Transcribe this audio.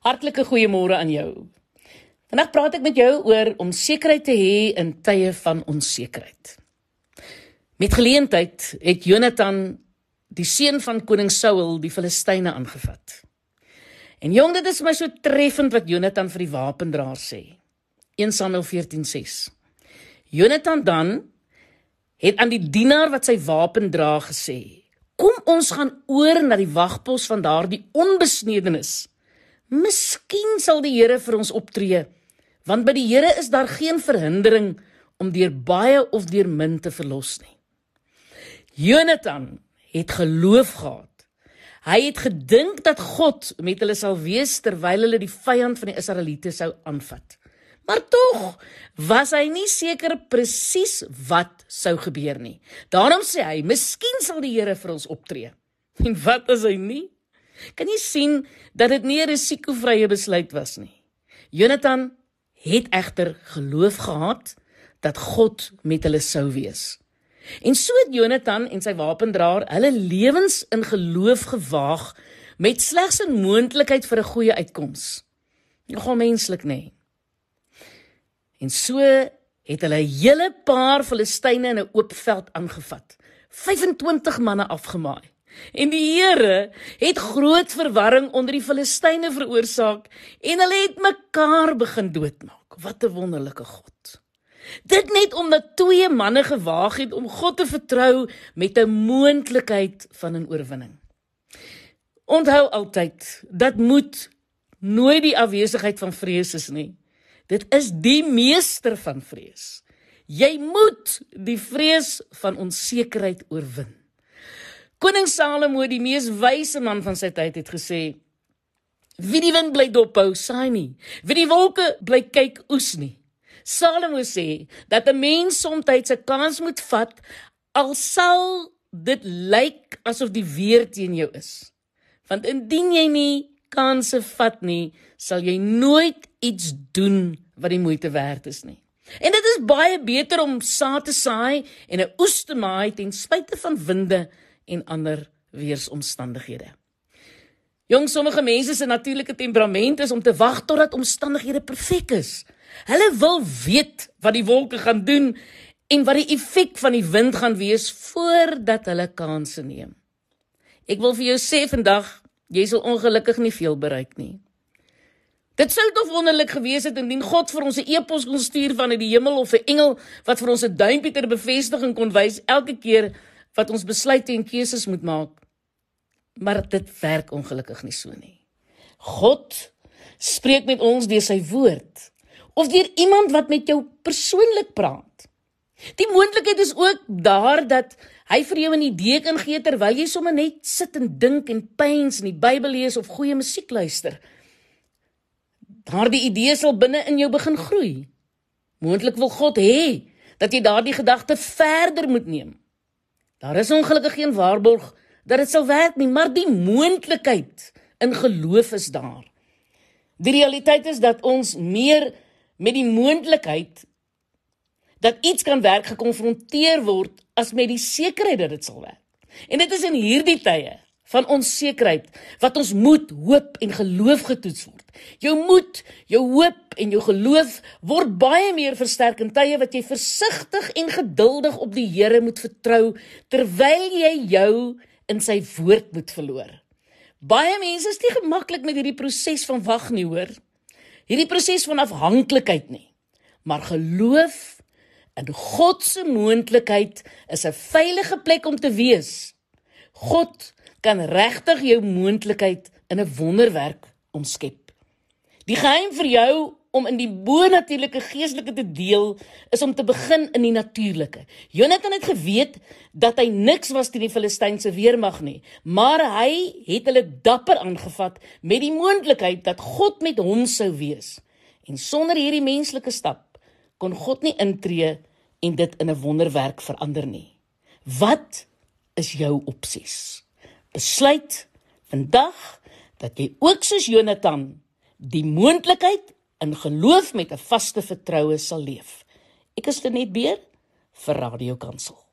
Hartlike goeiemôre aan jou. Vandag praat ek met jou oor om sekerheid te hê in tye van onsekerheid. Met geleentheid het Jonathan, die seun van koning Saul, die Filistyne aangevat. En jong, dit is my so treffend wat Jonathan vir die wapendraer sê. 1 Samuel 14:6. Jonathan dan het aan die dienaar wat sy wapen dra gesê: Kom ons gaan oor na die wagpos van daardie onbesnedenis. Miskien sal die Here vir ons optree, want by die Here is daar geen verhindering om deur baie of deur min te verlos nie. Jonathan het geloof gehad. Hy het gedink dat God met hulle sal wees terwyl hulle die vyand van die Israeliete sou aanvat. Maar tog was hy nie seker presies wat sou gebeur nie. Daarom sê hy, "Miskien sal die Here vir ons optree." En wat as hy nie? Kan jy sien dat dit nie 'n risikovrye besluit was nie. Jonathan het egter geloof gehad dat God met hulle sou wees. En so het Jonathan en sy wapendraer hulle lewens in geloof gewaag met slegs 'n moontlikheid vir 'n goeie uitkoms. Nogal menslik nê. Nee. En so het hulle 'n hele paar Filistyne in 'n oop veld aangevat. 25 manne afgemaai. En die Here het groot verwarring onder die Filistyne veroorsaak en hulle het mekaar begin doodmaak. Wat 'n wonderlike God. Dit net omdat twee manne gewaag het om God te vertrou met 'n moontlikheid van 'n oorwinning. Onthou altyd, dat moet nooit die afwesigheid van vrees is nie. Dit is die meester van vrees. Jy moet die vrees van onsekerheid oorwin. Koning Salomo, die mees wyse man van sy tyd, het gesê: Wie die wind bly dophou, saai nie. Wie die wolke bly kyk, oes nie. Salomo sê dat 'n mens soms 'n kans moet vat al sal dit lyk asof die weer teen jou is. Want indien jy nie kanse vat nie, sal jy nooit iets doen wat die moeite werd is nie. En dit is baie beter om saad te saai en 'n oes te maai ten spyte van winde en ander weeromstandighede. Jong sommige mense se natuurlike temperament is om te wag totdat omstandighede perfek is. Hulle wil weet wat die wolke gaan doen en wat die effek van die wind gaan wees voordat hulle kansse neem. Ek wil vir jou sê vandag Jy sal ongelukkig nie veel bereik nie. Dit sou tog wonderlik gewees het indien God vir ons 'n e-pos kon stuur van uit die hemel of 'n engel wat vir ons 'n duimpie ter bevestiging kon wys elke keer wat ons besluite en keuses moet maak. Maar dit werk ongelukkig nie so nie. God spreek met ons deur sy woord of deur iemand wat met jou persoonlik praat. Die moontlikheid is ook daar dat hy vir jou 'n idee kan gee terwyl jy sommer net sit en dink en pyns en die Bybel lees of goeie musiek luister. Daardie idee sal binne in jou begin groei. Moontlik wil God hê dat jy daardie gedagte verder moet neem. Daar is ongelukkig geen waarborg dat dit sal werk nie, maar die moontlikheid in geloof is daar. Die realiteit is dat ons meer met die moontlikheid dat iets kan werk gekonfronteer word as met die sekerheid dat dit sal werk. En dit is in hierdie tye van onsekerheid wat ons moed, hoop en geloof getoets word. Jou moed, jou hoop en jou geloof word baie meer versterk in tye wat jy versigtig en geduldig op die Here moet vertrou terwyl jy jou in sy woord moet verloor. Baie mense is nie gemaklik met hierdie proses van wag nie, hoor. Hierdie proses van afhanklikheid nie. Maar geloof In God se moontlikheid is 'n veilige plek om te wees. God kan regtig jou moontlikheid in 'n wonderwerk omskep. Die geheim vir jou om in die bonatuurlike geestelike te deel is om te begin in die natuurlike. Jonathan het geweet dat hy niks was teen die Filistynse weermag nie, maar hy het hulle dapper aangevat met die moontlikheid dat God met hom sou wees. En sonder hierdie menslike stap kon God nie intree en dit in 'n wonderwerk verander nie. Wat is jou opsies? Besluit vandag dat jy ook soos Jonathan die moontlikheid in geloof met 'n vaste vertroue sal leef. Ek is Lenet Beer vir Radio Kansel.